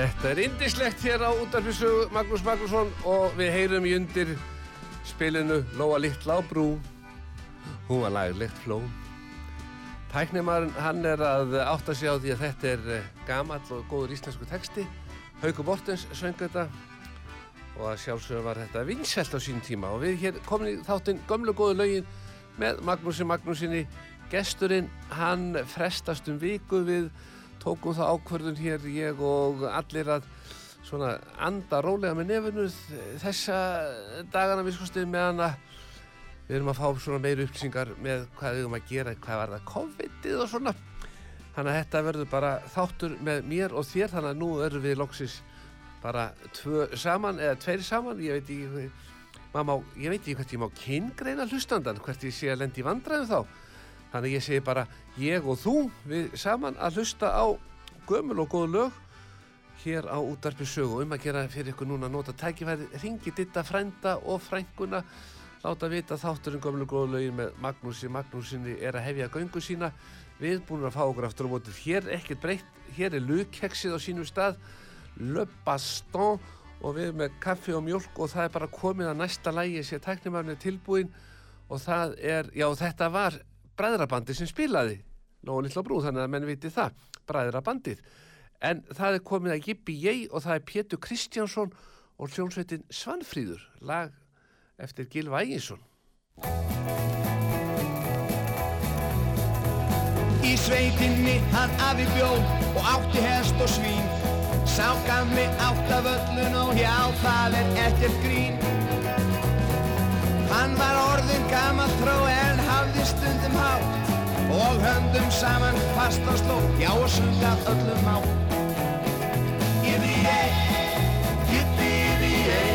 Þetta, er indislegt hér á útarfissu Magnús Magnússon og við heyrum í undir spilinu Lóa Littla á brú. Hún var laglegt fló Tæknimarinn hann er að átta sig á því að þetta er eh, gamall og góður íslensku texti. Hauku Bortens söng þetta og að sjálfsögur var þetta vinsælt á sín tíma. Og við hér komin í þáttinn gömlu góðu laugin með Magnúsi Magnúsinni gesturinn hann frestast um viku við tókum það ákvörðun hér ég og allir að svona anda rólega með nefnu þessa dagana við skoðum meðan að við erum að fá svona meiri upplýsingar með hvað við erum að gera, hvað var það COVID-ið og svona. Þannig að þetta verður bara þáttur með mér og þér þannig að nú erum við loksis bara tvö saman eða tveir saman, ég veit ekki má, ég veit ekki hvert ég má kyngreina hlustandan, hvert ég sé að lendi vandræðum þá þannig ég segi bara ég og þú við saman að hlusta á gömul og góð lög hér á útarpi sögu. Um að gera fyrir ykkur núna nota tækifæri ringi ditta frænda og frænguna láta vita þátturinn gömlu góðu lögin með Magnúsi. Magnúsinni er að hefja göngu sína. Við búin að fá okkur aftur á mótið. Hér er ekkert breytt, hér er lukkeksið á sínum stað. Le Baston. Og við með kaffi og mjölk og það er bara komið að næsta lægi sé tæknimarni tilbúin og það er, já þetta var bræðrabandi sem spilaði. Lóa Lilla Brú, þannig að menn viti það. Bræðrabandið, en það er komið að Jippi Jei og það er Pétur Kristjánsson og hljónsveitin Svanfríður. Lag eftir Gilva Æginsson Í sveitinni hann afi bjó og átti hest og svín. Sá gaf mig átt af öllun og hjá það er ekkert grín. Hann var orðin gammal tró en hafði stundum hátt Og höndum saman fast á sló, já og sungað öllum átt Yippee-yay, yippee-yippee-yay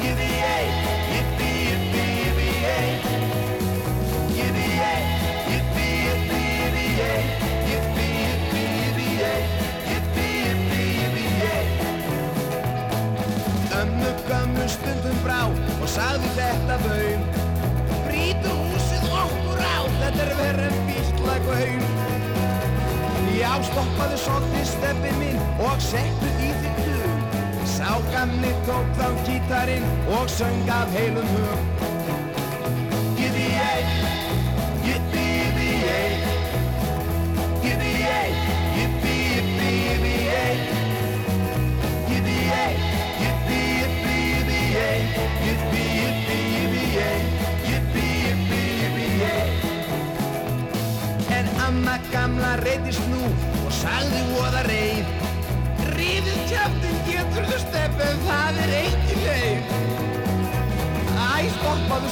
Yippee-yay, yippee-yippee-yippee-yay Yippee-yay, yippee-yippee-yippee-yay Yippee-yippee-yippee-yay Yippee-yippee-yippee-yay Ömmu gömmu stundum brá og sagði þetta baun þetta er verið en haun Já, stoppaðu svolítið steppi minn og settu í þig hug. Sá gamli tók þá gítarinn og söng af heilum hug. Yippee-yay, yippee-yippee-yay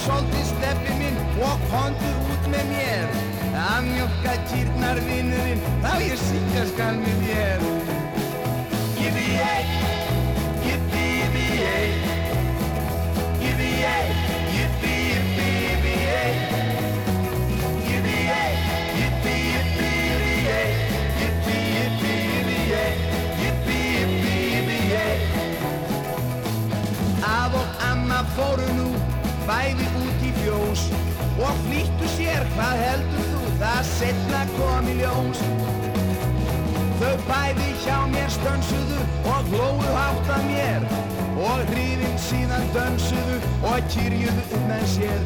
svolítið steppi minn og kondu út með mér. Að mjölka kýrnar vinnurinn, þá ég syngja skal með þér og flýttu sér, hvað heldur þú, það setna kom í ljós. Þau bæði hjá mér stönsuðu og hlóðu hátt að mér. Og hrifin síðan dönsuðu og kyrjuðu um með sér.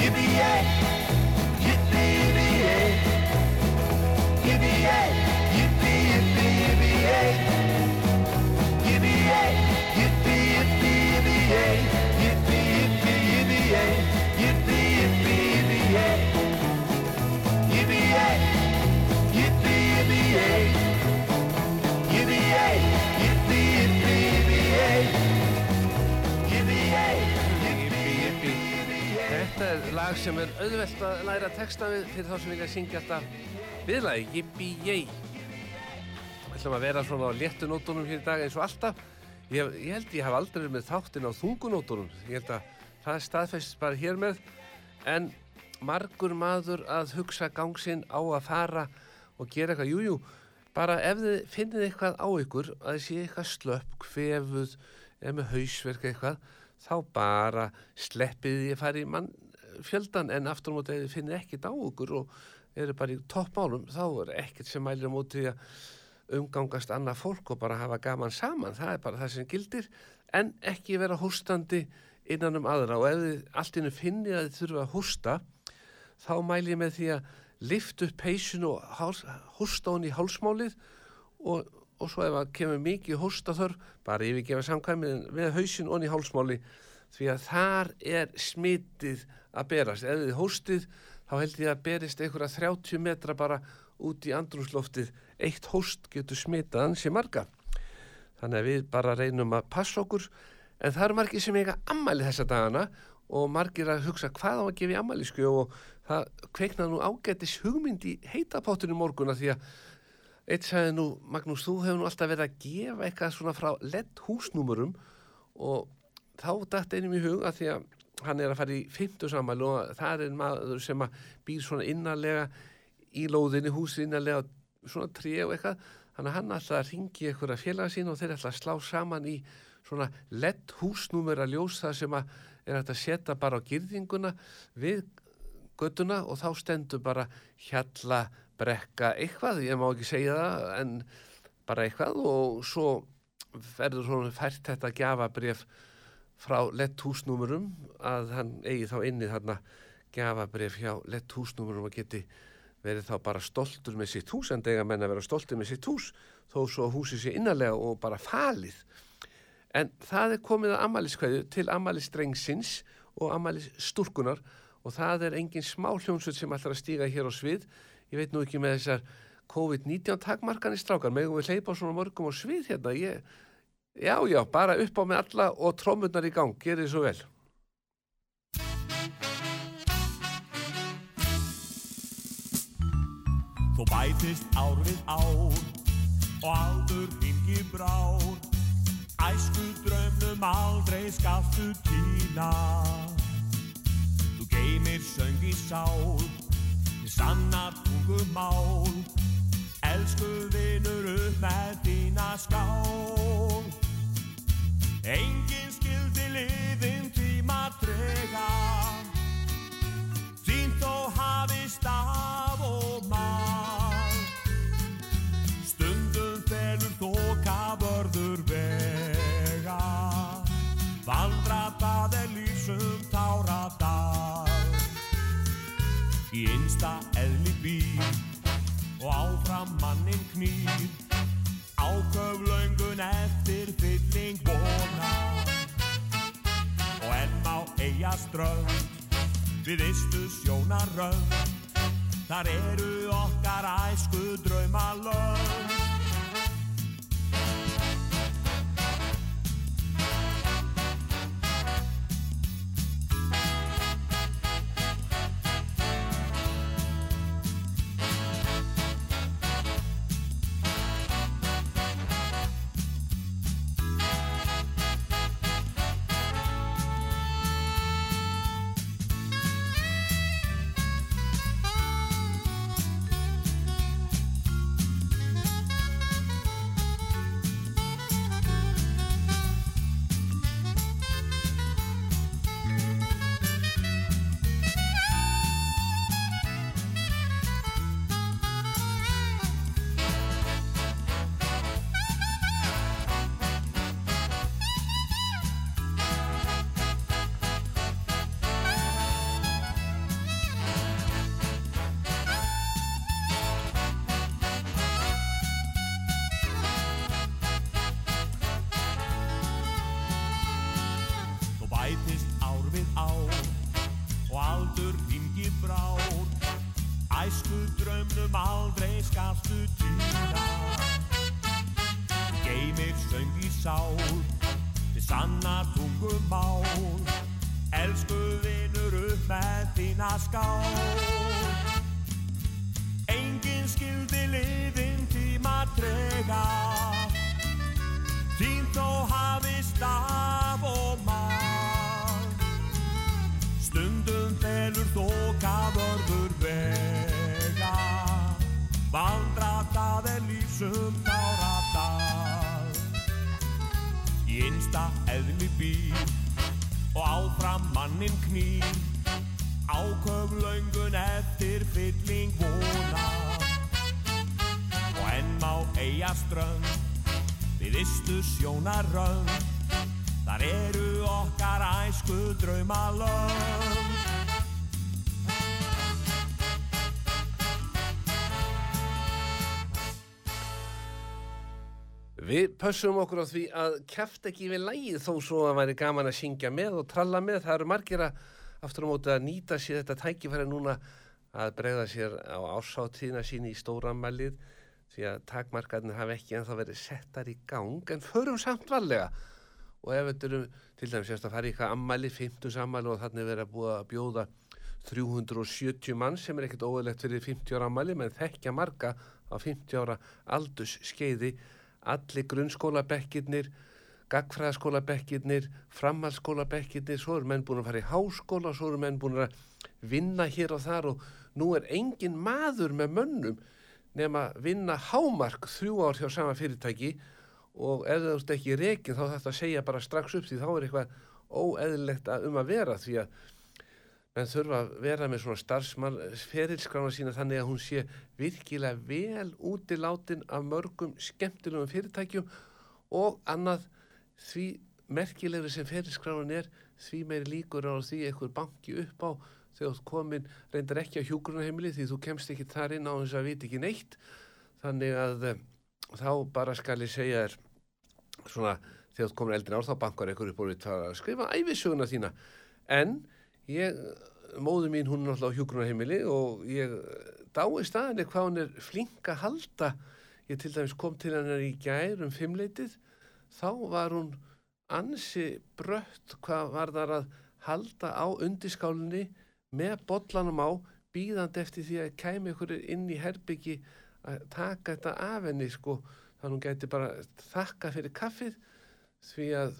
Yippee-yay, er lag sem er auðvelt að læra texta við fyrir þá sem vilja syngja alltaf viðlagi, Yippee-yay Við ætlum að vera svona á léttunótunum hér í dag eins og alltaf. Ég, ég held ég haf aldrei verið með þáttinn á þungunótunum Ég held að það staðfæst bara hér með. En margur maður að hugsa gangsinn á að fara og gera eitthvað, jújú, jú, bara ef þið finnið eitthvað á ykkur, að þið sé eitthvað slöpp, kvefuð, eða með hausverk eitthvað, þá bara sleppið því að fara í mann fjöldan en aftur á móti finnið ekkert á ykkur og eru bara í toppmálum, þá er ekkert sem mælir á móti að umgangast annað fólk og bara hafa gaman saman, það er bara það sem gildir en ekki vera hústandi innan um aðra. Og ef þið allt innum finnir að þið þurfa að hústa þá mæl ég með því að lift upp peysun og hústa hún í hálsmálið og, og svo ef það kemur mikið hústa þörf, bara yfirgefa samkvæmið með hausin og í hálsmáli því að þar er smitið að berast, ef þið hústið þá held ég að berist einhverja 30 metra bara út í andrúsloftið eitt hóst getur smitað ansi marga. Þannig að við bara reynum að passa okkur. En það eru margir sem eiga ammali þessa dagana og margir að hugsa hvað á að gefa í ammali skjó og það kveikna nú ágættis hugmynd í heitapáttinu morguna því að eitt sagði nú Magnús þú hefur nú alltaf verið að gefa eitthvað svona frá lett húsnúmurum og þá dætt einum í hug að því að hann er að fara í fymtu sammælu og það er maður sem að býr svona innarlega í lóðinni, húsi innarlega svona trí og eitthvað. Þannig að hann alltaf að ringi einhverja félaga sín og þeir alltaf að slá saman í svona lett húsnúmer að ljósa sem að er að setja bara á girðinguna við göttuna og þá stendur bara hjalla brekka eitthvað, ég má ekki segja það en bara eitthvað. Og svo verður svona fært þetta gafabref frá lett húsnúmurum að hann eigi þá inni þarna gafabref hjá lett húsnúmurum og geti verið þá bara stoltur með sitt hús en dega menn að vera stoltur með sitt hús þó svo húsið sé innarlega og bara falið. En það er komið að amaliskvæðu til amalistrengssins og amalisturkunar og það er engin smá hljómsveit sem ætlar að stíga hér á svið. Ég veit nú ekki með þessar COVID-19 takmarkanir strákar megum við hleypa svona mörgum á svið hérna? Ég Já, já, bara upp á með alla og trómurnar í gang, gerir þið svo vel. Þú bætist ár við ár og aldur hingi brár. Æsku drömmnum aldrei skalltu tína. Þú geymir söng í sál Þið sanna tungum mál. Elsku vinur upp með þína skál Engin skildi liðin tíma trega Þín þó hafi staf og mál. Stundum felur þóka vörður vega. Vandratað er lífsum táradal. Í einsta eðli býr og áfram mannin knýr Áköflaungun eftir fylling vona. Og enn á eiga strönd. Við istu sjónar rönd Þar eru okkar æsku í einsta eðli býr og áfram mannin knýr. Áköflöngun eftir fylling vona og enn má eiga strönd við istu sjónarönd. Þar eru okkar æsku draumalönd. Við pössum okkur á því að kæft ekki við lægið þó svo að væri gaman að syngja með og tralla með. Það eru margir að aftur á móti að nýta sér þetta tækifæri núna að bregða sér á ásáttíðina sín í stóramælið því að takmarkarnir hafa ekki ennþá verið settar í gang en förum samt varlega. Og ef þetta eru til dæmis að fara í eitthvað ammæli, 50 ammæli og þannig verið að búa að bjóða 370 mann sem er ekkert óðilegt fyrir 50 ára ammæli menn þekkja marga á 50 ára aldus skeiði allir grunnskólabekkirnir, gagfræðaskólabekkirnir, framhaldsskólabekkirnir, svo eru menn búin að fara í háskóla, svo eru menn búin að vinna hér og þar og nú er engin maður með mönnum nema vinna hámark þrjú ár hjá sama fyrirtæki og ef þú ert ekki reygin þá þetta segja bara strax upp því þá er eitthvað óeðlilegt að um að vera því að menn þurfa að vera með svona starfsmann ferilskrána sína þannig að hún sé virkilega vel útilátin af mörgum skemmtilegum fyrirtækjum og annað því merkilegri sem ferilskránan er því meiri líkur á því einhver banki upp á þegar þú komin reyndar ekki á hjúgrunarheimili því þú kemst ekki þar inn á þess að viti ekki neitt. Þannig að um, þá bara skal ég segja þér svona þegar þú komin eldin ár þá bankar einhver upp og við skrifa æfisöguna þína. En ég, móðu mín hún er alltaf á hjúgrunarheimili og ég dái staðinni hvað hún er flink að halda. Ég til dæmis kom til hennar í gær um fimmleitið þá var hún ansi brött hvað var þar að halda á undiskálinni með bollanum á býðandi eftir því að kæmi ykkur inn í herbyggi að taka þetta af henni sko. Þannig að hún gæti bara þakka fyrir kaffið því að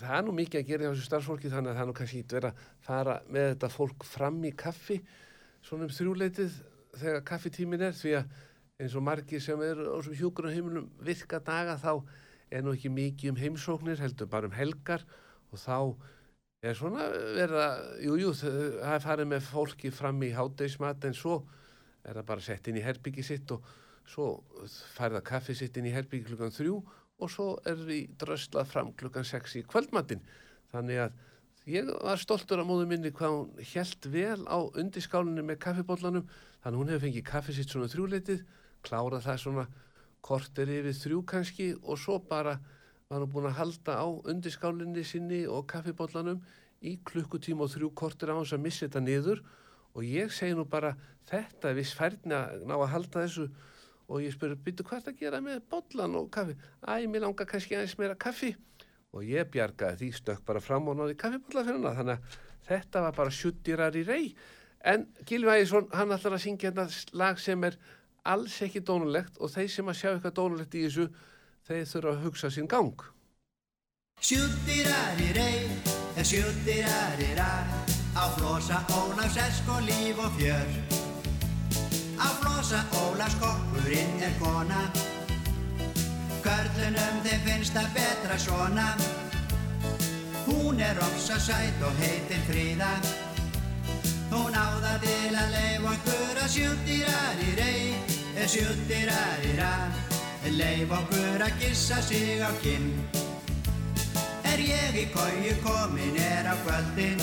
það er nú mikið að gera hjá þessu starfsfólki þannig að það er nú kannski verið að fara með þetta fólk fram í kaffi svona um þrjúleitið þegar kaffitímin er því að eins og margir sem eru á þessum hjúgrunarheimunum virka daga þá er nú ekki mikið um heimsóknir heldur bara um helgar og þá er svona verið að jújú það er farið með fólki fram í hátdeismat en svo er það bara sett inn í herbyggi sitt og svo færða kaffi sitt inn í herbyggi klukkan þrjú og svo er við dröslað fram klukkan 6 í kvöldmattin þannig að ég var stoltur af móðu minni hvað hún helt vel á undirskálinni með kaffibóllanum þannig hún hefur fengið kaffi sitt svona þrjúleitið klárað það svona korter yfir þrjú kannski og svo bara var hún búin að halda á undirskálinni sinni og kaffibóllanum í klukkutíma og þrjú korter á hans að missa þetta niður. Og ég segi nú bara þetta er viss færðin að ná að halda þessu og ég spurði, byrju hvað er það að gera með bollan og kaffi? Æ, mér langar kannski aðeins meira kaffi. Og ég bjargaði því stökk bara fram og náði kaffibolla fyrir hana. Þannig að þetta var bara sjuttirar í rey en Gilvi Ægjesson, hann ætlar að syngja hérna lag sem er alls ekki dónulegt og þeir sem að sjá eitthvað dónulegt í þessu þeir þurfa að hugsa sín gang. Sjuttirar í rey Sjuttirar í rá Á flosa, ólafs, esk og líf og fjör Á flosa Ólafs kokkurinn er kona. Körlunum þeim finnst það betra svona. Hún er ofsa sætt og heitir Fríða Hún áða til að leif okkur að sjúttirar í rey. Sjúttirar í ra Leif okkur að gissa sig á kinn. Er ég í kóju komin er á kvöldin.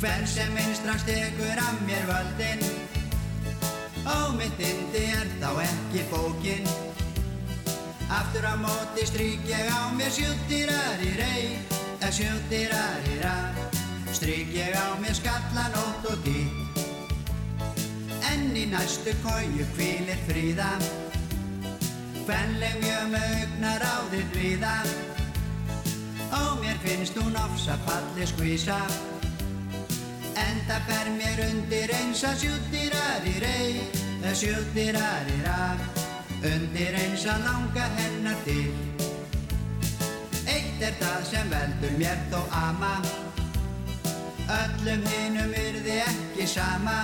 Hvern sem minn strax tekur af mér völdin Á mitt indi er þá ekki bókin. Aftur á móti stryk ég á mér sjúttirar í rey. Eða sjúttirar í ra Stryk ég á mér skallanótt og dý En í næstu kóju kvílir fríða. Fennleg mjög með augnar á þitt viða Á mér finnst hún ofsa falli skvísa Enda fer mér undir eins að sjúttirar í rey Það sjúttirar í raf Undir eins að langa hennar til Eitt er það sem veldur mér þó ama. Öllum hinnum yrði ekki sama.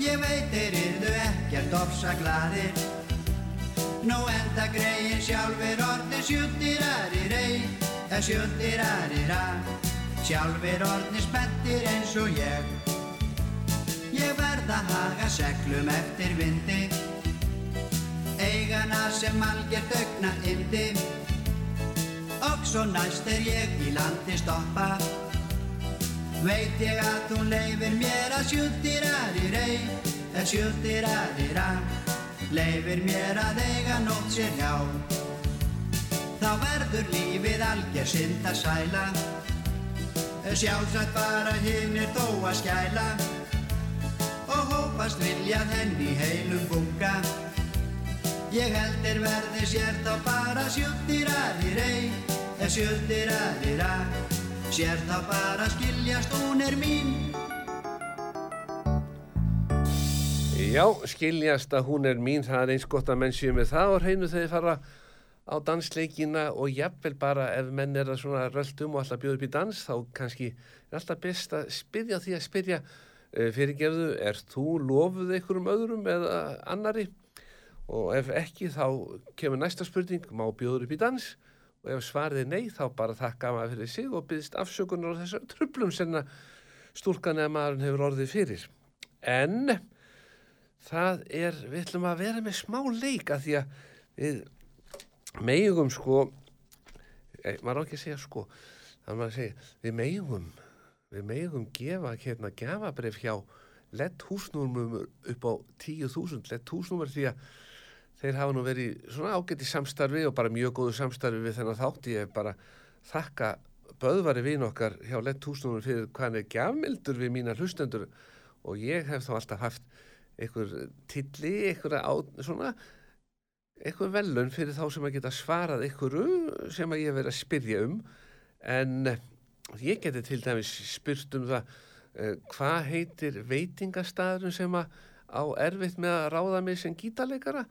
Ég veit þeir yrðu ekkert ofsa gladir Nú enda greiðin sjálfur orðin sjúttirar í rey Það sjúttirar í raf Sjálfur orðni spettir eins og ég. Ég verð að haga seglum eftir vindi. Eiga hana sem algjört augna indi Og svo næst er ég í landi stoppa. Veit ég að hún leifir mér að sjúttirar í rey Sjúttirar í ra Leifir mér að eiga nótt sér hjá. Þá verður lífið algjör synd að sæla Sjálfsagt bara hinn er þó að skæla Og hópast viljað henni heilum bunga Ég held er verði sér þá bara sjúttirar í rey Sjúttirar í ra Sér þá bara skiljast hún er mín. Já, skiljast að hún er mín, það er eins gott að menn séu með það og hreinu þegar fara á dansleikina og jafnvel bara ef menn er að svona röldum og alltaf bjóða upp í dans þá kannski er alltaf best að spyrja því að spyrja uh, fyrirgefðu, er þú lofuð einhverjum öðrum eða annari og ef ekki þá kemur næsta spurning, má bjóður upp í dans? Og ef svarið er nei þá bara þakka maður fyrir sig og byggðist afsökunar á þessar trublum sem stúlkan eða maðurinn hefur orðið fyrir. En það er, við ætlum að vera með smá leika því að við megum sko e, maður á ekki að segja sko maður að segja, við megum við megum gefa hérna gefabref hjá lett húsnúmum upp á 10.000 lett húsnúmur því að þeir hafa nú verið svona ágætt í samstarfi og bara mjög góðu samstarfi við þennan þátt. Ég bara þakka böðvari vinn okkar hjá lett húsnúmur fyrir hvað hann er gjafmildur við mína hlustendur. Og ég hef þá alltaf haft einhver tilli, einhver á, svona einhver velun fyrir þá sem að geta svarað einhverju sem að ég verið að spyrja um. En ég geti til dæmis spyrst um það uh, hvað heitir veitingastæðurinn sem að á erfitt með að ráða mig sem gítarleikara?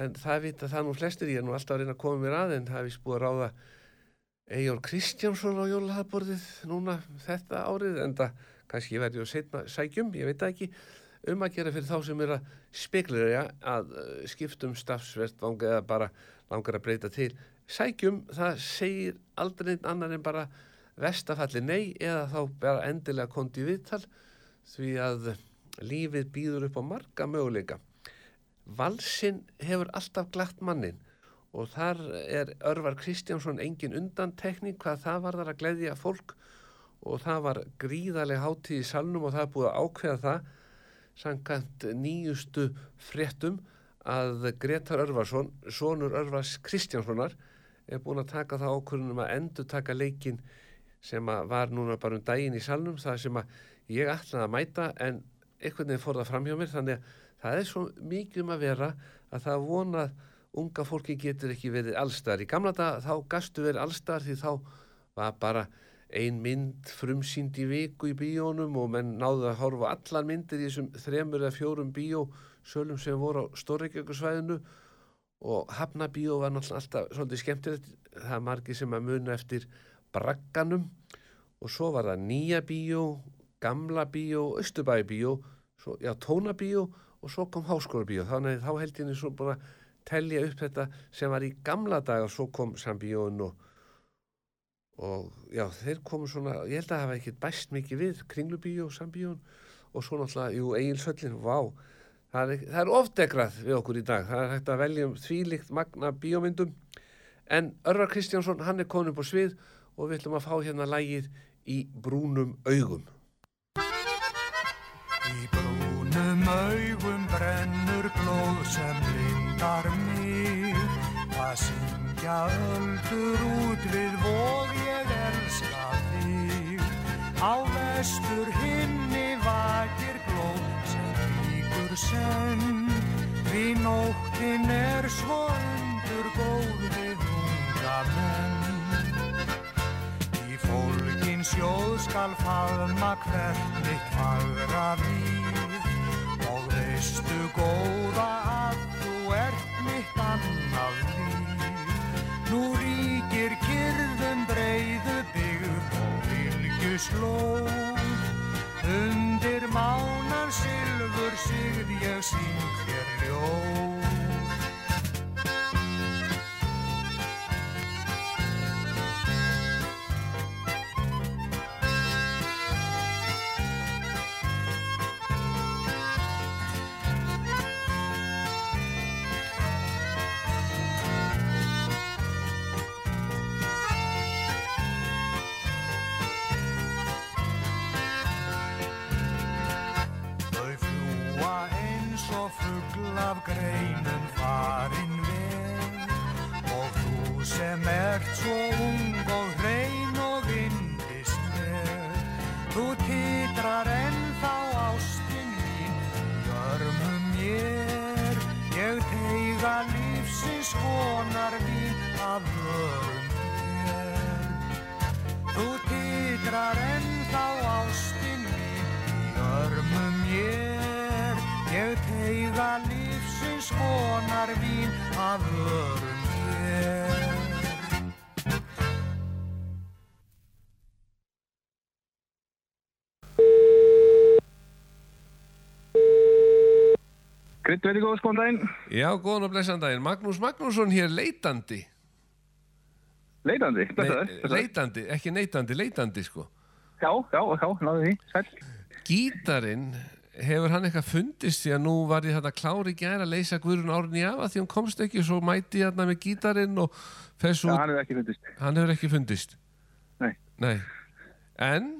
En það vita það nú flestir ég er nú alltaf að reyna að koma mér að en það hefði búið að ráða Ejjón Kristjánsson á jólaðarborðið núna þetta árið en það kannski verði á setna sækjum, ég veit það ekki um að gera fyrir þá sem er að speklerja að uh, skiptum stafsvert vanga eða bara langar að breyta til. Sækjum, það segir aldrei einn annar en bara vestafalli nei eða þá bara endilega kondi viðtal því að lífið býður upp á marga möguleika. Valsinn hefur alltaf glatt mannin og þar er Örvar Kristjánsson engin undantekning hvað það var þar að gleyðja fólk og það var gríðarlega hátíð í salnum og það búið að ákveða það samkvæmt nýjustu fréttum að Gretar Örvarsson, sonur Örvars Kristjánssonar, er búin að taka það ákvörðunum að endur taka leikin sem var núna bara um daginn í salnum, það sem ég ætlaði að mæta en einhvern veginn fór það fram hjá mér, þannig að það er svo mikið um að vera að það vonað unga fólki getur ekki verið allstar. Í gamla dag þá gastu verið allstar því þá var bara ein mynd frumsýnd í viku í bíónum og menn náðu að horfa allar myndir í þessum þremur eða fjórum bíósölum sem voru á Stórreikjökursvæðinu og Hafnabíó var náttúrulega alltaf svolítið skemmtilegt, það er margi sem að muna eftir Bragganum. Og svo var það Nýja bíó, Gamla bíó, Östubæbíó, já Tónabíó og svo kom Háskólabíó, þannig að þá held ég svo búin að telja upp þetta sem var í gamla daga og svo kom Sambíón og og já, þeir komu svona ég held að það hafa ekkert bæst mikið við Kringlubíó, Sambíón og svo náttúrulega, jú, Egilsöllin, vá. Það er, er ofdegrað við okkur í dag. Það er hægt að velja um þvílikt magna bíómyndum. En Örvar Kristjánsson, hann er konum på svið og við ætlum að fá hérna lægið í brúnum augum. Í brúnum augum brennur blóð sem lindar mig. Það syngja öldur út við vog ég elska þig Á vestur himni vakir glóð sem ríkur senn. Því nóttin er svo undur góð við unga menn Í fólkin sjóð skal faðma hvert mitt fagra víð og veistu góða að þú ert mitt annað líf. Nú ríkir kyrðum breiðu byggð og vilju slóð. Undir mánar silfur sigð ég syng þér ljóð. Krydd veit ég góð skoðan daginn. Já, góðan og blessan daginn. Magnús Magnússon hér leitandi. Leitandi, þetta er. Leitandi, ekki neitandi, leitandi sko. Já, já, já, náðu því, sæl. Gítarinn, hefur hann eitthvað fundist því að nú var ég þetta klári gæra að leysa Guðrun Árni af að því hann komst ekki og svo mæti hérna með gítarinn og fess Já, út, hann hefur ekki fundist. hann hefur ekki fundist. Nei. Nei. En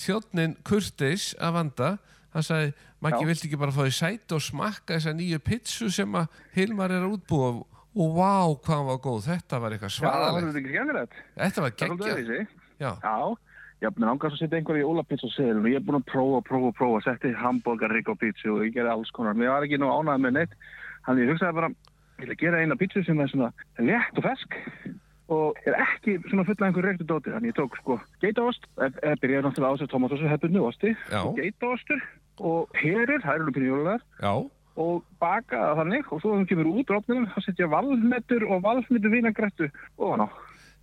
þjóttnin Kurtis að vanda, hann sagði, Maggi, Já. viltu ekki bara fá því sæti og smakka þessa nýju pitsu sem að Hilmar er að útbúa og vá, hvað hann var góð, þetta var eitthvað svaðalegt. er. Þetta var er öðruvísi. Já, Já, hef búin að að setja einhverju í ólapizza og ég hef búin að prófa, prófa, prófa, setti hambúrgar, rigg og pizza og ég gerði alls konar. Mér var ekki nú ánægð með neitt. Þannig ég hugsaði bara, ég vil gera eina pizza sem er svona létt og fesk og er ekki svona fulla einhverju reyktu dóti. Þannig ég tók sko geitaost, ef byrjaði náttúrulega á þessu tomatósu hefðbundu osti, geitaostur og perur, það eru já, og baka það þannig og svo það kemur út rótnum þá setja valmetur og valmetur vinagrættu ofan á.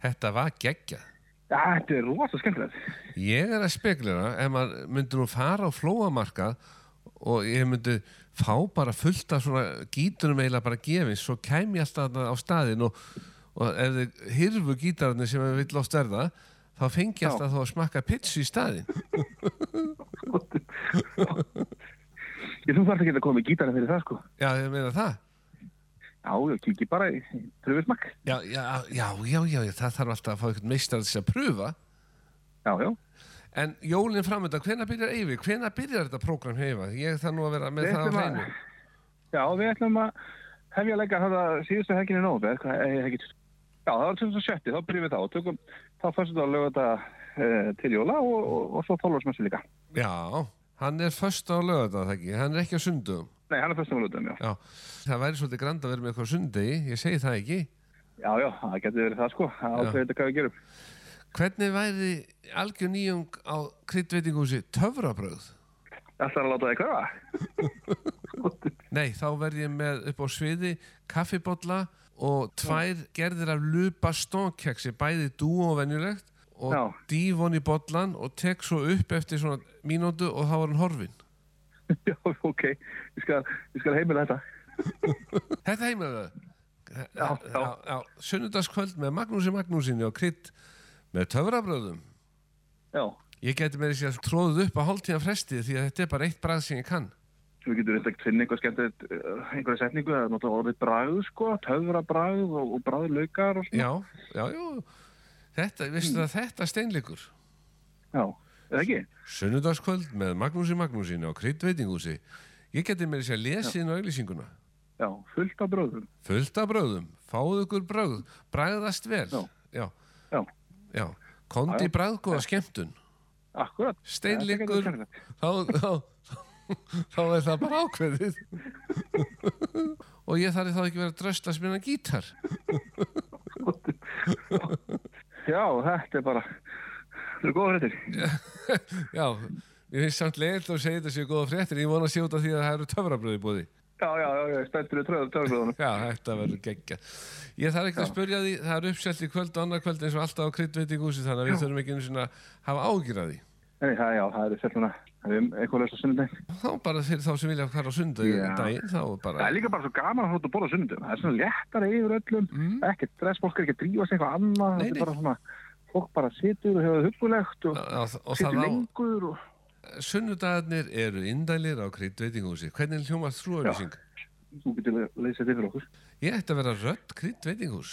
þetta var geggjað. Já, þetta er rosa skemmtilegt. Ég er að spekulera ef maður myndi nú fara á flóamarkað og ég myndi fá bara fullt af svona gítunum eiginlega bara gefins svo kem ég alltaf á staðin og, og ef þið hirfu gítararnir sem við vill oft verða þá fengi ég alltaf þá að smakka pitsu í staðin Ég þú þarf ekki að koma með gítarinn fyrir það sko. Já, ég meina það Já, ég kiki bara í pröfismak. Já, já, já, já, já, það þarf alltaf að fá einhvern meistar þess að pröfa Já, já. En jólinn framönda, hvenær byrjar Eyvi? Hvenær byrjar þetta prógram hefa? Ég þarf nú að vera með Við það á hreinu Já, við ætlum að hefja að leggja þetta síðustu nógu, hvað er ekki Já, það var 2070, þá byrjum við þá og tökum, þá fannst þetta að löga þetta e, til jóla og, og, og svo tólvarsmessu líka. Já, hann er först á lögða, það ekki? Hann er ekki á sundum Nei, hann er fyrstum að lögum, já. Já, það væri svolítið grand að vera með eitthvað á sundegi, ég segi það ekki. Já, já, það getur verið það sko, það ákveður þetta hvað við gerum. Hvernig væri algjör nýjung á kryddveitingúsi töfrabröð? Ætlar að láta það hverfa? Nei, þá verð ég með upp á sviði kaffibotla og tvær gerðir af lupa stónkeksi, bæði dú og venjulegt og Já. dýf hon í bollan og tek svo upp eftir svona mínútu og þá var hann horfin. já, ok, ég skal, ég skal heimila þetta. Þetta það. Já, já. já. Sunnudagskvöld með Magnúsi Magnúsinni og krydd með töfrabröðum. Já, Ég geti með þess að tróðuð upp á hálftíðan fresti því að þetta er bara eitt brað sem ég kann. við getum reynda að finna einhver skemmtilegt, uh, einhverja setningu, það er náttúrulega orðið bragð sko, töfra bragð og, og bragð laukar og svona. Já, já, já. Þetta, veistu það, þetta steinleikur. Já, eða ekki? Sunnudagskvöld með Magnúsi Magnúsinni og krydd veitingúsi. Ég geti með þess að lesa inn á auðlýsinguna. Já, fullt af bröðum. Fullt af bröðum, fáðu ykkur bröð, bragðast vel. Já. Já, Já, já. Kondi bragðgóða skemmtun. akkurat. Steinleikur, þá, þá, þá er það bara ákveðið. og ég þarf þá ekki verið að drösta sem hérna gítar. Já, þetta er bara, þetta er góða hrettir. Já, ég finnst samt leiðilt að segja þetta séu góða fréttir. Ég vona að sjóta því að það eru töfrabröði búið. Já, já, já, spenntur í töfrabröðunum. Já, þetta verður geggja. Ég þarf ekki að Já. spurja því, það er uppselt í kvöld og annar kvöld eins og alltaf á kryddveitingúsi þannig að við þurfum ekki einu sinni að hafa ágjur að því. Nei, það, já, það er sett núna, það er um eitthvað löst á sunnudaginn. Þá bara fyrir þá sem vilja fara á daginn, þá Það bara... er líka bara svo gaman að hóta að borða á sunnudaginn. Það er svona léttara yfir öllum, Mm. ekkert stress, fólk er ekki að drífa sig eitthvað annað. Þetta er bara svona, fólk bara situr og hefur það huggulegt og Já, og situr það lengur og... sunnudagarnir eru indælir á kryddveitingúsi. Hvernig hljómar þrúauðlýsing? Þú getur leysið þetta fyrir okkur. Ég ætti að vera rödd kryddveitingús.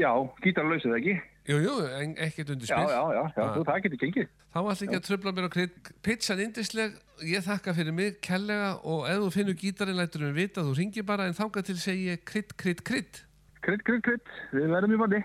Já, gítar lausið ekki. Jú, jú, ekkert undir Já, spil. já, já, já, Ah. þú, það getur gengið. Þá var alltaf ekki að tröfla mér á krydd. Pizzan indisleg, ég þakka fyrir mig, kellega og ef þú finnur gítarinn lætur við vita, þú ringir bara en þangað til segi ég krydd, krydd, krydd. Krydd, krydd, krydd, við verðum í bandi.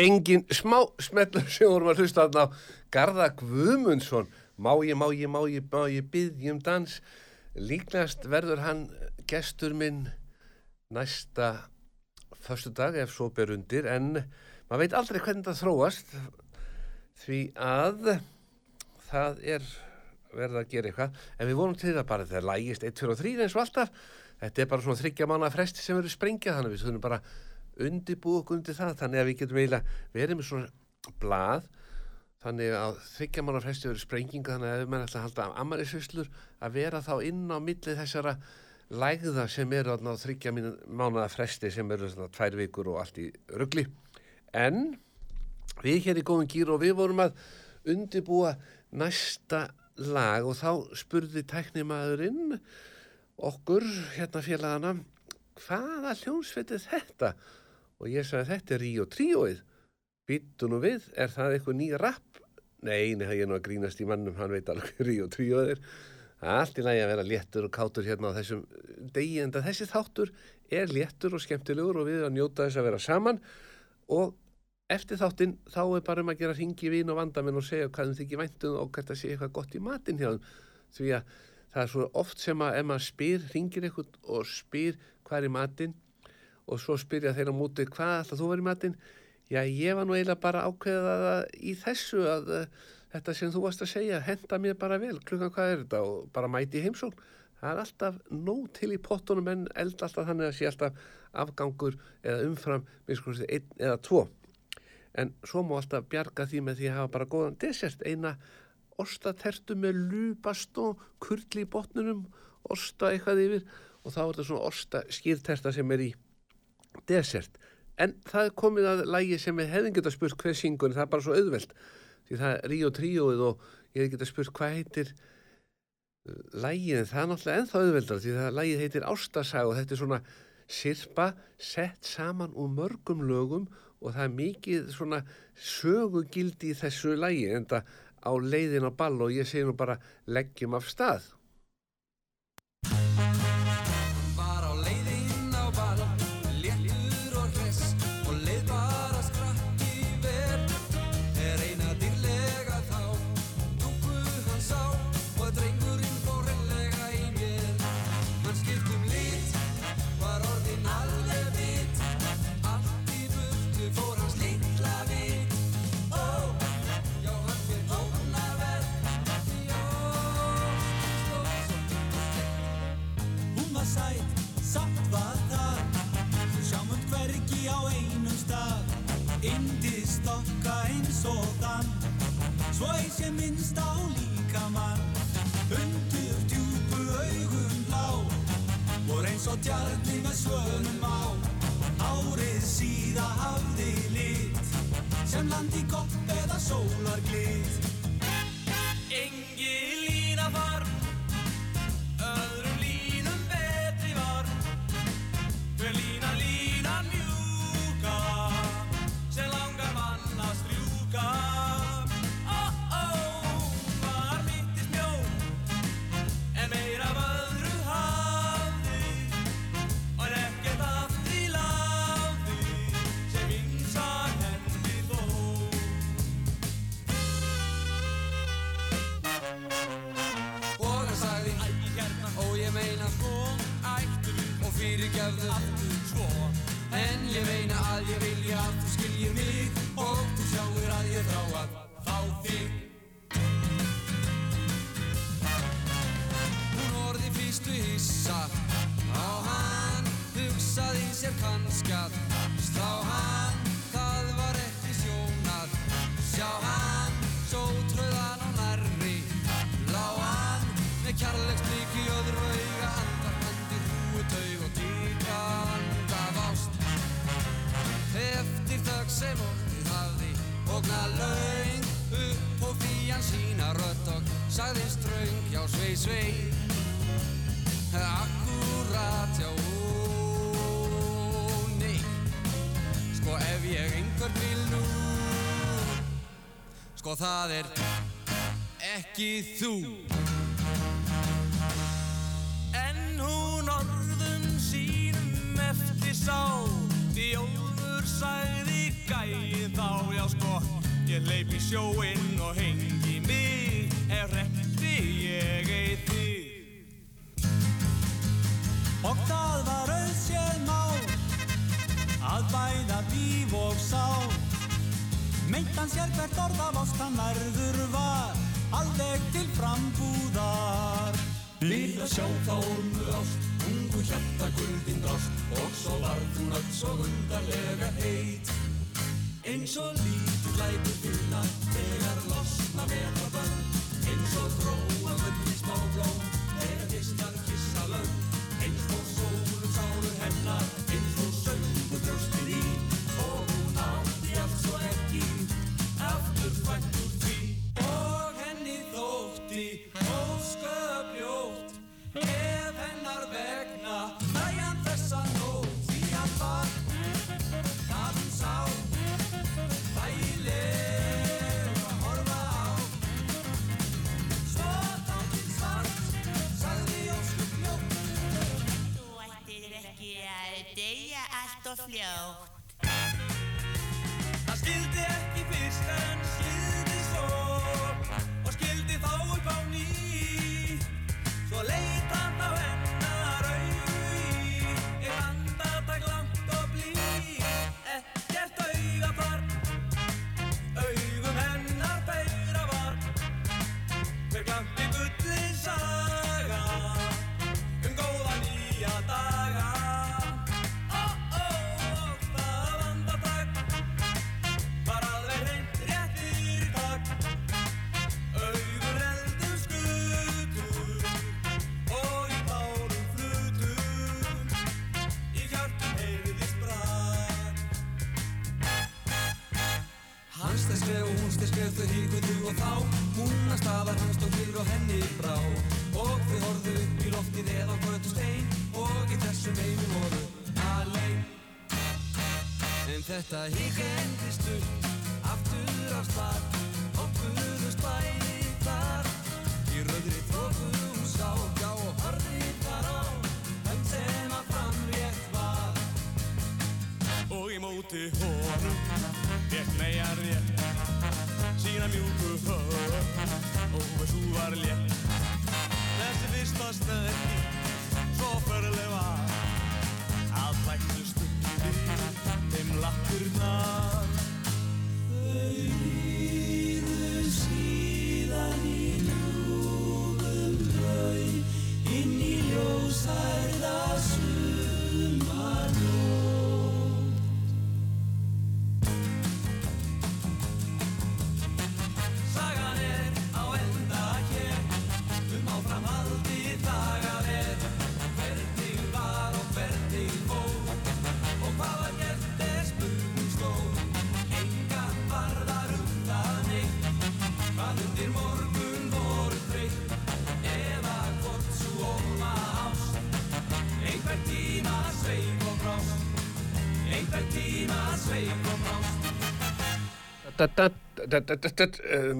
Engin smá smellur sem vorum að hlusta þarna á Garða Guðmundsson. Má ég, má ég, má ég, má ég byggjum dans. Líklegast verður hann gestur minn næsta förstu dag ef svo ber undir en maður veit aldrei hvernig það þróast því að það er verið að gera eitthvað en við vonum til það bara þegar lægist 1, 2 og 3 eins og alltaf þetta er bara svona þryggja mánu fresti sem verður sprengja þannig við þurfum bara undirbúið okkur undir það þannig að við getum eiginlega verið með svona blað þannig að þryggja mánu fresti verður sprenginga þannig að ef maður ætla að halda ammarisvislur að vera þá inn á milli þessara lægða sem eru á þryggja mánuða fresti sem eru svona tvær vikur og allt í ruggli en við hér í góðum gýr og við vorum að undirbúa næsta lag og þá spurði tæknimaðurinn okkur, hérna félagana hvaða hljónsveit er þetta? Og ég sagði þetta er Ríó Tríóið. Býttu nú við, er það eitthvað nýja rapp? Nei, nei, ég er nú að grínast í mannum hann veit alveg Ríó Tríóið er. Allt í lagi að vera léttur og kátur hérna á þessum degi en þessi þáttur er léttur og skemmtilegur og við að njóta þess að vera saman. Og eftir þáttinn þá er bara um að gera ringi vín og vandamenn og segja hvað þeim þykir væntum og hvert að sé eitthvað gott í matinn hjá þeim. Því að það er svo oft sem að ef maður spyr, ringir eitthvað og spyr hvað er í matinn og svo spyrja þeir á múti hvað ætla þú í matinn? Já ég var nú eiginlega bara ákveðað að- í þessu að uh, þetta sem þú varst að segja henda mér bara vel. Klukkan hvað er þetta? Og bara mæti heimsókn. Það er alltaf nóg til í pottunum en eld alltaf þannig að sé alltaf afgangur eða umfram miskusti einn eða tvo. En svo má alltaf bjarga því með því að hafa bara góðan desert eina ostatertu með lúpast og kurli í botnunum osta eitthvað yfir. Og þá er þetta svona osta skýrterta sem er í desert en það komið að lægi sem við hefðum getað spurt hver syngur það er bara svo auðvelt því það er Ríó Tríóið og ég hef getað spurt hvað heitir lægið en það er náttúrulega ennþá auðveldar því það lægið heitir Ástasag og þetta er svona sirpa sett saman úr mörgum lögum og það er mikið svona sögugildi í þessu lægi en það á leiðin á ball og ég segi nú bara leggjum af stað. Svo ég minnst á líkamann Undur djúpu augum blá. Vor eins og djarni með svönum á. Árið síða hafði lit. Sem landi gott eða sólar glit ég meina að ég vilja að þú skiljir mig Og sagði ströng Já svei svei Akkurat, já, ó, nei. Sko ef ég einhvern vil nú Sko það er ekki þú. En hún orðum sínum eftir sá Því Ólfur sagði gæið þá Já sko, ég leip í sjóinn og hengi mig Ef rekti ég eitt þig Og það var auðséð mál Að bæða líf og sál. Meint hann sér hvert orð af ást hann verður var Alveg til frambúðar. Við að sjá þá ormu ást Ungu hjarta guldin drást Og svo varð hún öll svo undarlega heit. Eins og lítur lætur finna Þegar losna vetrabönd Eins og gróa í smá blóm Þegar distar kissa lönd Eins og sólum sálur hennar Eins og söngu brjóstið í Og hún átti allt svo ekki Aftur fætt úr því Og henni þótti og fljótt. Það skildi ekki fyrst en Næsti skref þau híkuðu og þá. Húnna staðar hans tók fyrir og henni brá. Og þau horðu upp í loftið eða hvötu stein. Og í þessum heimi voru Alein. En þetta hík endist upp Aftur á stað.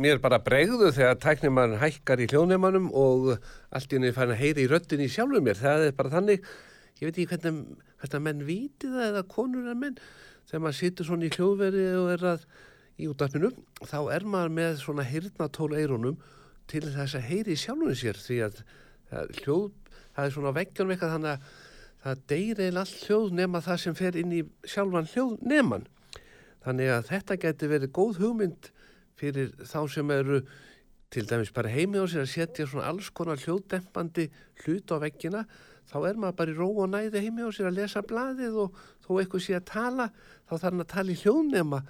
Mér bara bregðu þegar tæknimann hækkar í hljóðneimanum og allt í henni fann að heyra í röddinni sjálfur mér. Það er bara þannig, ég veit ekki hvernig, hvernig menn víti það eða konur en menn, þegar maður situr svona í hljóðveri og er að í útdarpinu, þá er maður með svona hirtnatól eirunum til þess að heyri í sjálfur sér því að hljóð, það er svona veggjanum eitthvað þannig að það deyri eða all hljóð nema það sem fer inn í sjálfan hljóð neman. Þannig að þetta geti verið góð hugmynd fyrir þá sem eru til dæmis bara heimi á sér að setja svona alls konar hljóðdempandi hlut á veggina, þá er maður bara í ró og næði heimi á sér að lesa blaðið og þó eitthvað sé að tala, þá þarf hann að tala í hljóðnema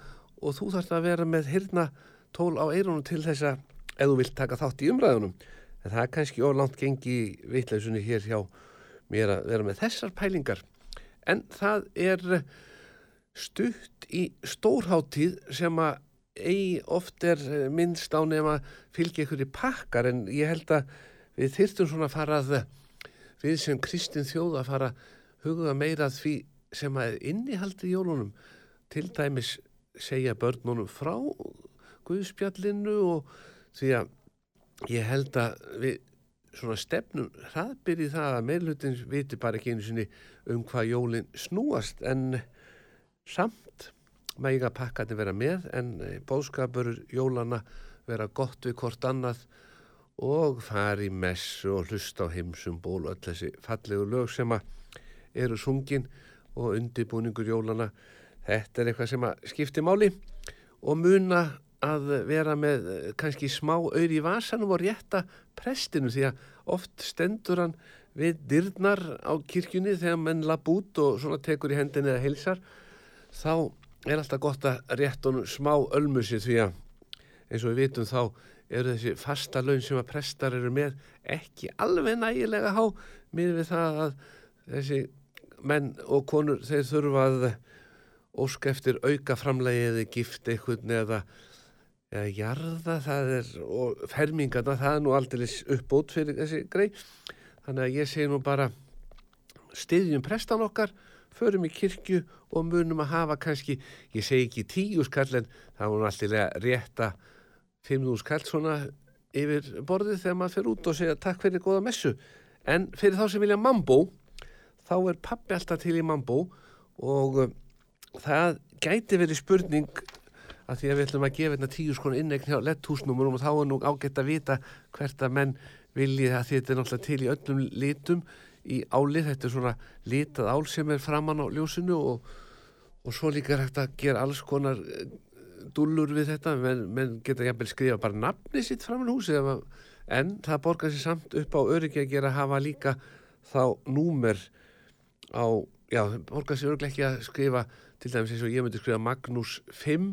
og þú þarfst að vera með hirna tól á eirunum til þess að ef þú vilt taka þátt í umræðunum. En það er kannski ólangt gengi vitlausunni hér hjá að vera með þessar pælingar. En það er stutt í stórháttíð sem að eigi oft er eh, minnst á nema fylgja ykkur í pakkar en ég held að við þyrftum svona að fara að við sem kristin þjóð að fara að huga meira að því sem að innihaldið í jólunum til dæmis segja börnunum frá Guðspjallinu og því að ég held að við svona stefnum hraðbyr í það að meirlutin viti bara ekki einu sinni um hvað jólin snúast en samt mæga pakkandi vera með en bóðskapur jólana vera gott við hvort annað og fari messu og hlusta á heimsumból og öll þessi fallegu lög sem að eru sungin og undirbúningur jólana þetta er eitthvað sem að skipti máli og muna að vera með eh, kannski smá auður í vasanum og rétta prestinu því að oft stendur hann við dyrnar á kirkjunni þegar menn lapp út og svona tekur í hendinni eða heilsar þá er alltaf gott að rétt honum smá ölmusi því að eins og við vitum þá eru þessi fasta laun sem að prestar eru með ekki alveg nægilega há með við það að þessi menn og konur þeir þurfa að ósk eftir auka framlegið eða gift eitthvað eða, eða jarða það er og fermingarna það er nú aldrei uppbót fyrir þessi grei þannig að ég segi nú bara styðjum prestan okkar förum í kirkju og munum að hafa kannski, ég segi ekki tíu skall en það var alltaf rétta fimmnú skall svona yfir borðið þegar maður fyrir út og segja takk fyrir góða messu. En fyrir þá sem vilja mambó þá er pappi alltaf til í mambó og uh, það gæti verið spurning að því að við ætlum að gefa hérna tíu skonu innegn hjá letthúsnúmurum og þá er nú ágætt að vita hvert að menn vilji það því þetta er náttúrulega til í öllum litum í álið, þetta er svona litað ál sem er framann á ljósinu og, og svo líka er hægt að gera alls konar eh, dúllur við þetta, menn, menn geta jafnvel skrifa bara nafni sitt framann húsi en það borgar sér samt upp á öryggi að gera að hafa líka þá númer á, já, borgar sér örglega ekki að skrifa til dæmis eins og ég myndi skrifa Magnús 5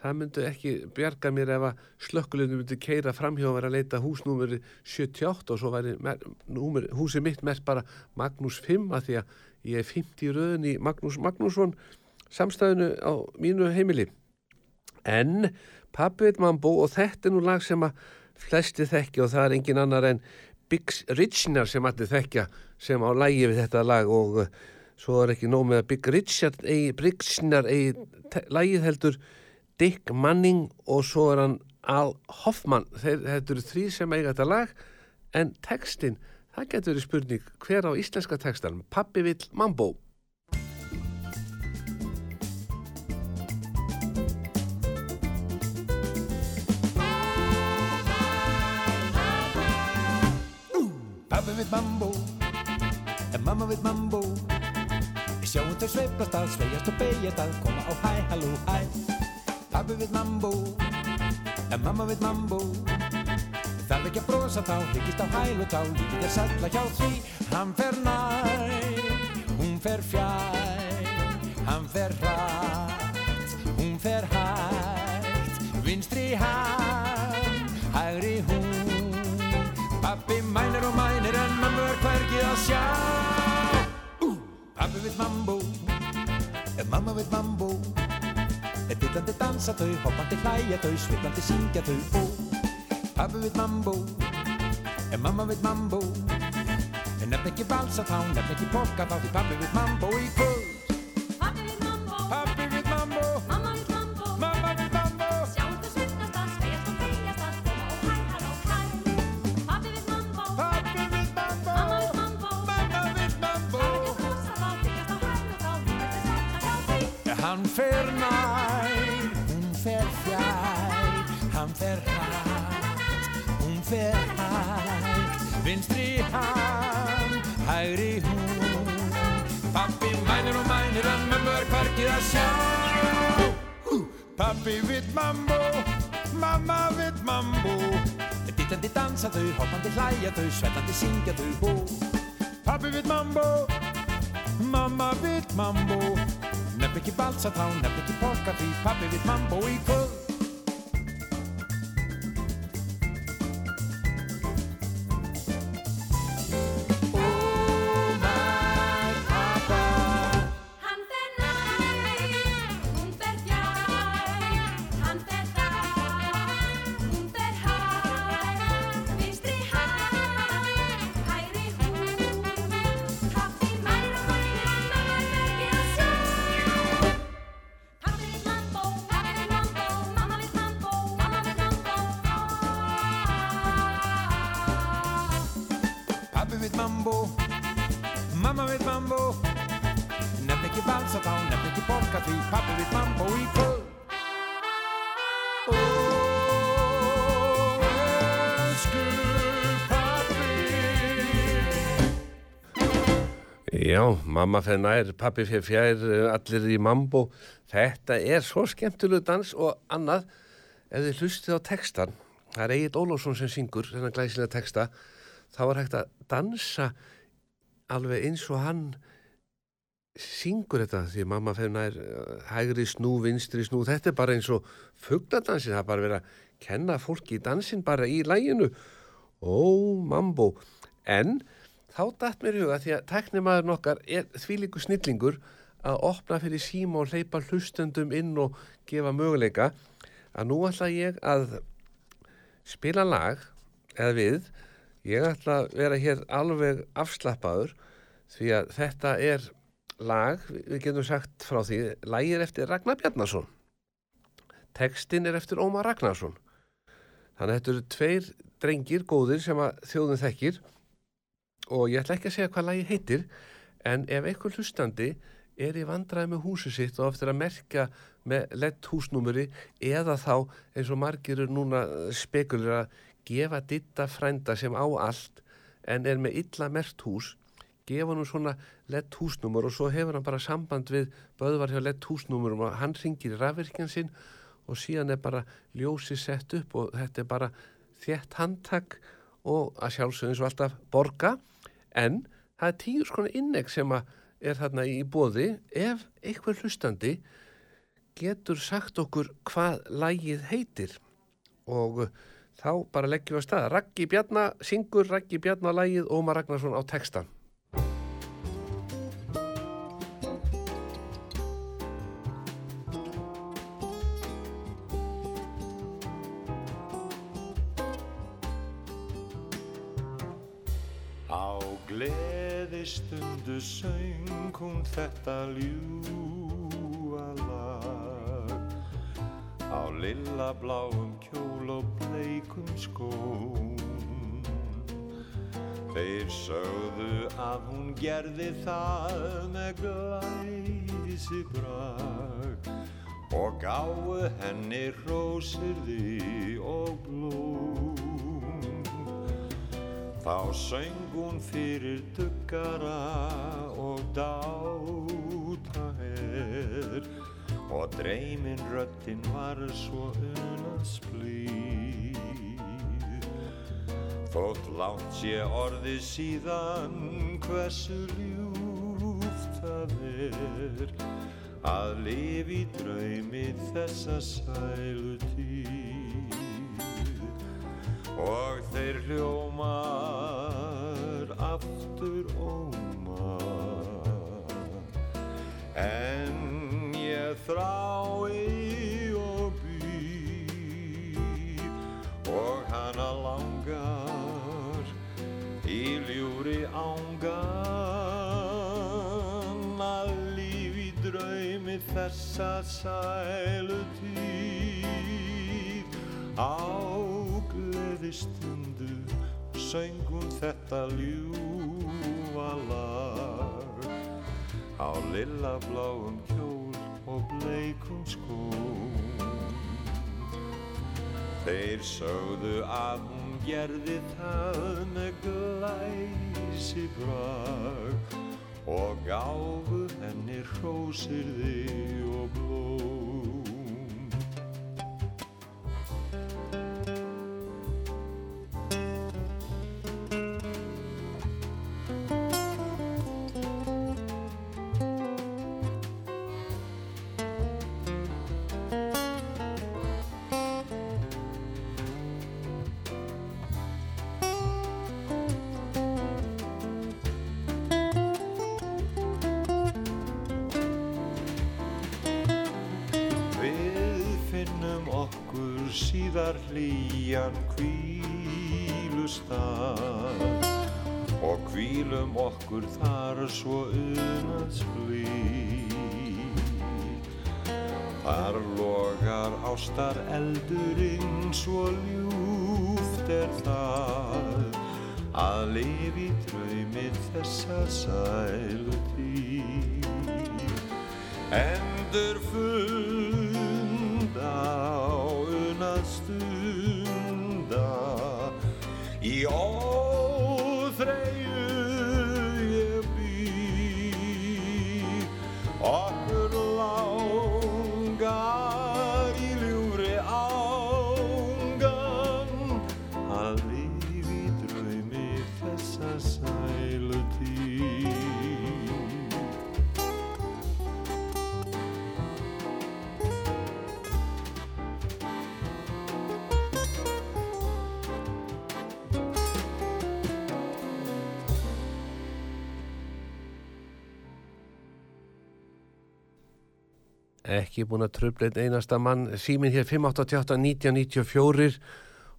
það myndi ekki bjarga mér ef að slökkulunum myndi keira framhjá og vera að leita húsnúmeri 78 og svo væri mer, númer, húsi mitt mert bara Magnús 5 að því að ég er 50 í röðin í Magnús Magnússon samstæðinu á mínu heimili. En pappi veit mambo og þetta er nú lag sem að flesti þekki og það er engin annar en Biggs Richner sem allir þekkja sem á lægi við þetta lag og uh, svo er ekki nóg með að Big Richard eigi, lagið heldur Dick Manning og svo er hann Al Hoffman. Þeir, þetta eru þrý sem eiga þetta lag en textin, það getur verið spurning hver á íslenska textan Pappi vill Mambo. Pappi vill mambo En mamma vill mambo. Sjáum þau sveiflast að svegjast og beigjast að koma á hæ, halló, hæ Pappi vill mambo En mamma vill mambo. Þarf ekki að brosa þá, hyggist á hæl og tá Lítið er sætla hjá því. Hann fer nær, hún fer fjær Hann fer hratt, hún fer hægt. Vinstri hann, hægri hún Pappi mænir og mænir en mamma er hvergi að sjá. Pappi vill mambo Ef mamma vill mambo Er dillandi dansa þau, hoppandi hlæja þau, sviklandi syngja þau. Ó, Pappi vill mambo Ef mamma vill mambo. En nefn ekki valsa þá, nefn ekki polka þá Því pappi vill mambo í kvöld fer fjær, hann fer hrætt, hún fer hægt, vinstri hann, hægri hún. Pappi mænir og mænir en mömmu er hvergið að sjá. Hú, Pappi vill mambo, mamma vill mambo. Dittandi dansa þau, hoppandi hlæja þau, svettandi syngja þau hó. Pappi vill mambo, Mamma vill mambo Nefn ekki balsa þá, nefn ekki polka því Pappi vill mambo í kvöld mamma fyrir nær, pappi fyrir fjær, eh, allir í mambo. Þetta er svo skemmtilegu dans og annað, ef þið hlustið á textan, það er Egil Ólafsson sem syngur þennan glæsilega texta, þá er hægt að dansa alveg eins og hann syngur þetta því mamma fyrir nær eh, hægri snú, vinstri snú, þetta er bara eins og fugladansin, það er bara verið að kenna fólki í dansin bara í læginu. Ó, mambo. En þá datt mér huga því að teknimaður nokkar er þvílíku snillingur að opna fyrir síma og hleypa hlustendum inn og gefa möguleika að nú ætla ég að spila lag eða við ég ætla að vera hér alveg afslappaður því að þetta er lag, við getum sagt frá því, lagið er eftir Ragnar Bjarnason. Textin er eftir Ómar Ragnarsson. Þannig að þetta eru tveir drengir góðir sem að þjóðun þekkir og ég ætla ekki að segja hvað lagi heitir en ef einhver hlustandi er í vandræði með húsi sitt og eftir að merka með lett húsnúmeri eða þá eins og margir eru núna spekulir að gefa ditta frænda sem á allt en er með illa mert hús gefa nú svona lett húsnúmer og svo hefur hann bara samband við böðvar hjá lett húsnúmerum og hann ringir rafvirkjan sinn og síðan er bara ljósi sett upp og þetta er bara þétt handtak og að sjálfsögum og alltaf borga en það er tíu skona innegg sem er þarna í bóði ef einhver hlustandi getur sagt okkur hvað lægið heitir og þá bara leggjum við að staða Raggi Bjarna, syngur Raggi Bjarna lægið Ómar Ragnarsson á textan söng hún þetta ljúa lag. Á lilla bláum kjól og bleikum skóm. Þeir sögðu að hún gerði það með glæsi brag og gáu henni rósirði og blóm. Þá söng hún fyrir duggara og dáta her og dreymin röttin var svo unans blíð. Þótt látt sé orðið síðan hversu ljúft það er að lifi í draumi þessa sælu tíð og þeir hljómar en ég þrái og býð og hana langar í ljúri ángan að lífi draumi þessa sælu tíð. Á gleði stundu söngun þetta ljúfa lag á lilla bláum kjól og bleikum skóm Þeir sögðu að hún gerði það með glæsi brag og gáfu henni hrósirði og blóm. Hlýjan hvílustað og hvílum okkur þar svo unans blíð. Þar logar ástar eldurinn svo ljúft er það að lifi draumi þessa sælu tíð. Endur funda Ekki búin að tröfla einn einasta mann. Símin hér 588-1994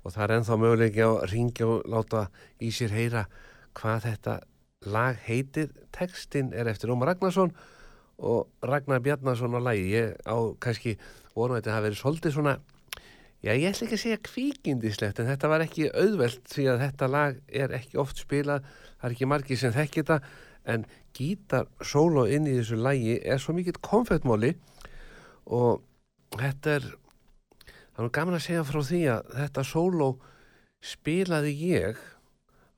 og það er ennþá möguleiki að ringja og láta í sér heyra hvað þetta lag heitir. Tekstinn er eftir Ómar Ragnarsson og Ragnar Bjarnarsson á lagi. Ég á kannski vonu að þetta hafi verið svolítið svona, já ég ætla ekki að segja kvíkindislegt en þetta var ekki auðvelt því að þetta lag er ekki oft spilað, það er ekki margir sem þekki þetta en gítarsólo inn í þessu lagi er svo mikill konfettmóli og þetta er það er gaman að segja frá því að þetta sóló spilaði ég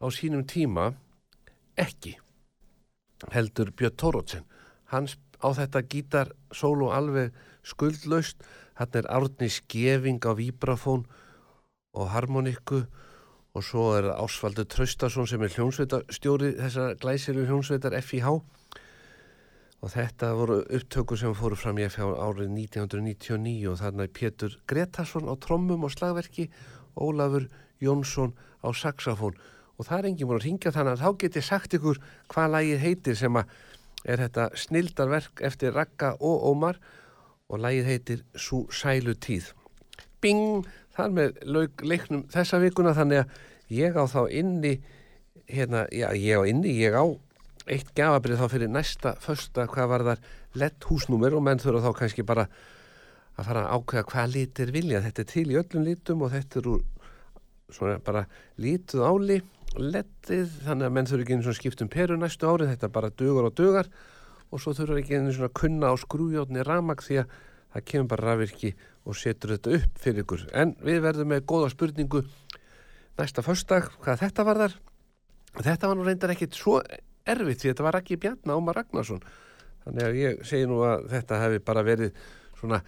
á sínum tíma ekki heldur Björn Tórótsen hann sp- á þetta gítar sóló alveg skuldlaust. Hann er Árni Skeving á víbrafón og harmonikku og svo er Ásvaldur Traustason sem er hljónsveitarstjóri þessar glæsilu hljónsveitar FIH og þetta voru upptökur sem fóru fram í FH árið 1999 og þarna er Pétur Gretarsson á trommum og slagverki, Ólafur Jónsson á saxofón og það er enginn búin að ringja þannig að þá get ég sagt ykkur hvað lagið heitir sem að er þetta snildarverk eftir Ragga og Ómar og lagið heitir Sú sælu tíð. Bing! Þar með leiknum þessa vikuna þannig að ég á þá inni hérna, já, ég á inni, ég á eitt gafabrið þá fyrir næsta fösta hvað var þar lett húsnúmer og menn þurfa þá kannski bara að fara að ákveða hvað litir vilja. Þetta er til í öllum litum og þetta er úr svona bara lituð áli lettið, þannig að menn þurfa ekki einu svona skiptum peru næstu árið, þetta bara dugar og dugar og svo þurfa ekki einu svona kunna á skrújótni ramag því að það kemur bara rafvirki og setur þetta upp fyrir ykkur. En við verðum með góða spurningu næsta föstdag, hvað þetta var þar. Þetta var nú reyndar ekkit svo erfitt því þetta var ekki Bjarna Ómar Ragnarsson. Þannig að ég segi nú að þetta hefði bara verið svona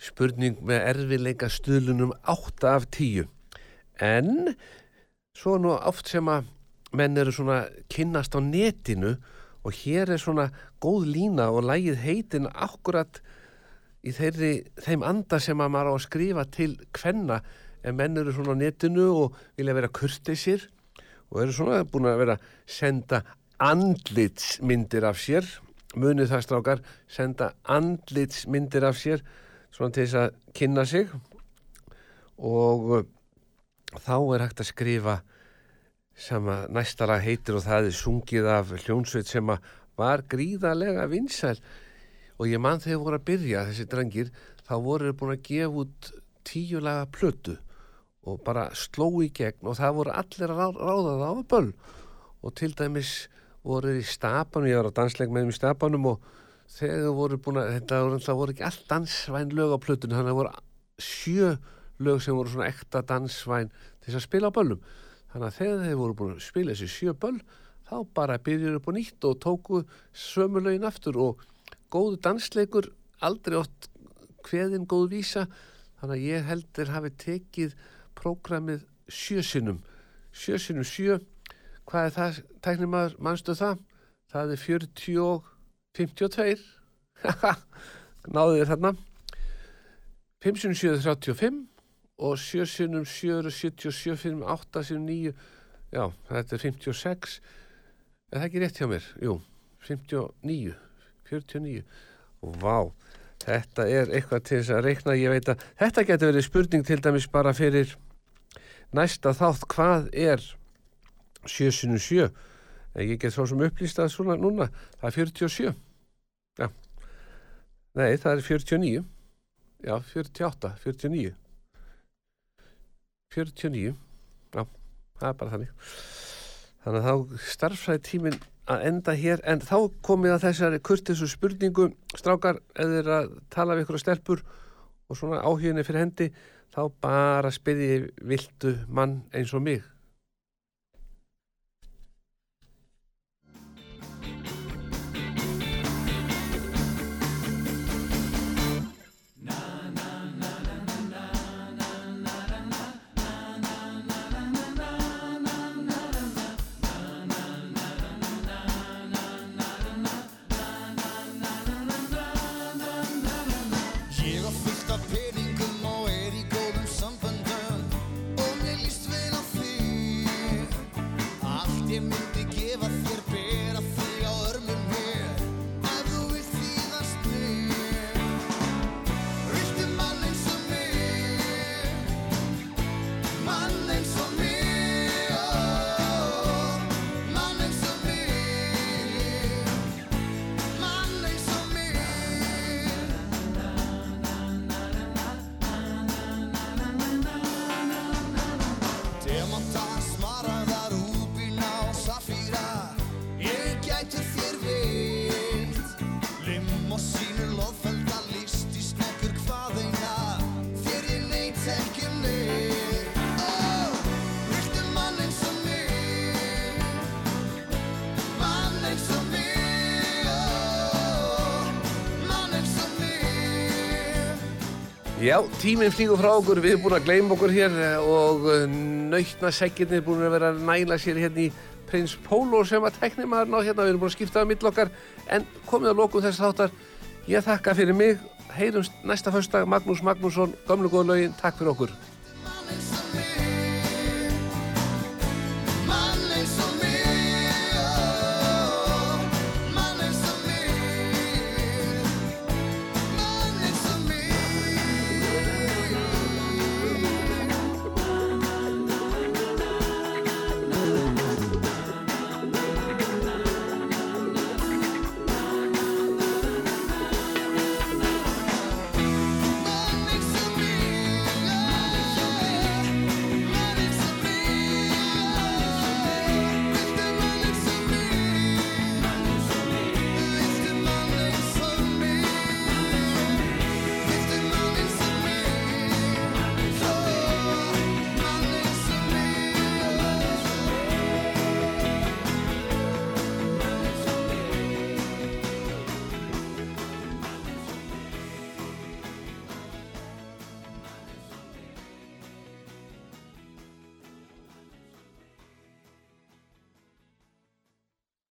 spurning með erfileika stuðlunum 8 af 10. En svo nú oft sem að menn eru svona kynnast á netinu og hér er svona góð lína og lægið heitin akkurat í þeirri, þeim anda sem að maður á að skrifa til kvenna en menn eru svona á netinu og vilja vera kurteisir og eru svona búin að vera senda andlitsmyndir af sér. Munið það strákar senda andlitsmyndir af sér svona til þess að kynna sig. Og uh, þá er hægt að skrifa sem að næsta lag heitir og það er sungið af hljónsveit sem að var gríðarlega vinsæl. Og ég mann þegar voru að byrja þessi drengir þá voru þeir búin að gefa út tíu laga plötu og bara sló í gegn og það voru allir að rá- ráða það á böll. Og til dæmis voru í stapanum, ég var á dansleik með þeim í stapanum og þegar voru búin að þetta voru, það voru ekki allt dansvæn lög á plötunum þannig að voru sjö lög sem voru svona ekta dansvæn til þess að spila á böllum. Þannig að þegar þeir voru búin að spila þessi sjö böll þá bara byrjuðu upp á nýtt og tóku sömu lögin aftur og góðu dansleikur aldrei oft kveðin góð vísa þannig að ég heldur hafi tekið prógramið sjösinnum sjösinnum sjö hvað er það, tæknir maður, manstu það? Það er 40 og 52 náðu þér þarna. 5 sinnum 7 er 35 og 7 sinnum 7 er 77 fyrir 8 sinnum 9 já, þetta er 56 er það ekki rétt hjá mér? Jú, 59 49 og vá þetta er eitthvað til þess að reikna. Ég veit að þetta getur verið spurning til dæmis bara fyrir næsta þátt. Hvað er 7 sinum 7 en ég get svo sem upplýst að svona núna. Það er 47 já. Nei það er 49 já 48, 49 49 já, það er bara þannig. Þannig að þá starfsæði tíminn að enda hér. En þá komið að þessari kurtisu spurningu. Strákar eða að tala við ykkur að stelpur og svona áhuginni fyrir hendi þá bara spyrji viltu mann eins og mig Já, tíminn flýgur frá okkur, við erum búin að gleyma okkur hér eh, og nöytna seggirnir búin að vera að næla sér hérna í Prins Pólo sem að tekni maður ná hérna, við erum búin að skipta á mill okkar en komið að lokum þess þáttar. Ég þakka fyrir mig, heyrumst næsta föstdag, Magnús Magnússon, gamlu góða lögin, takk fyrir okkur.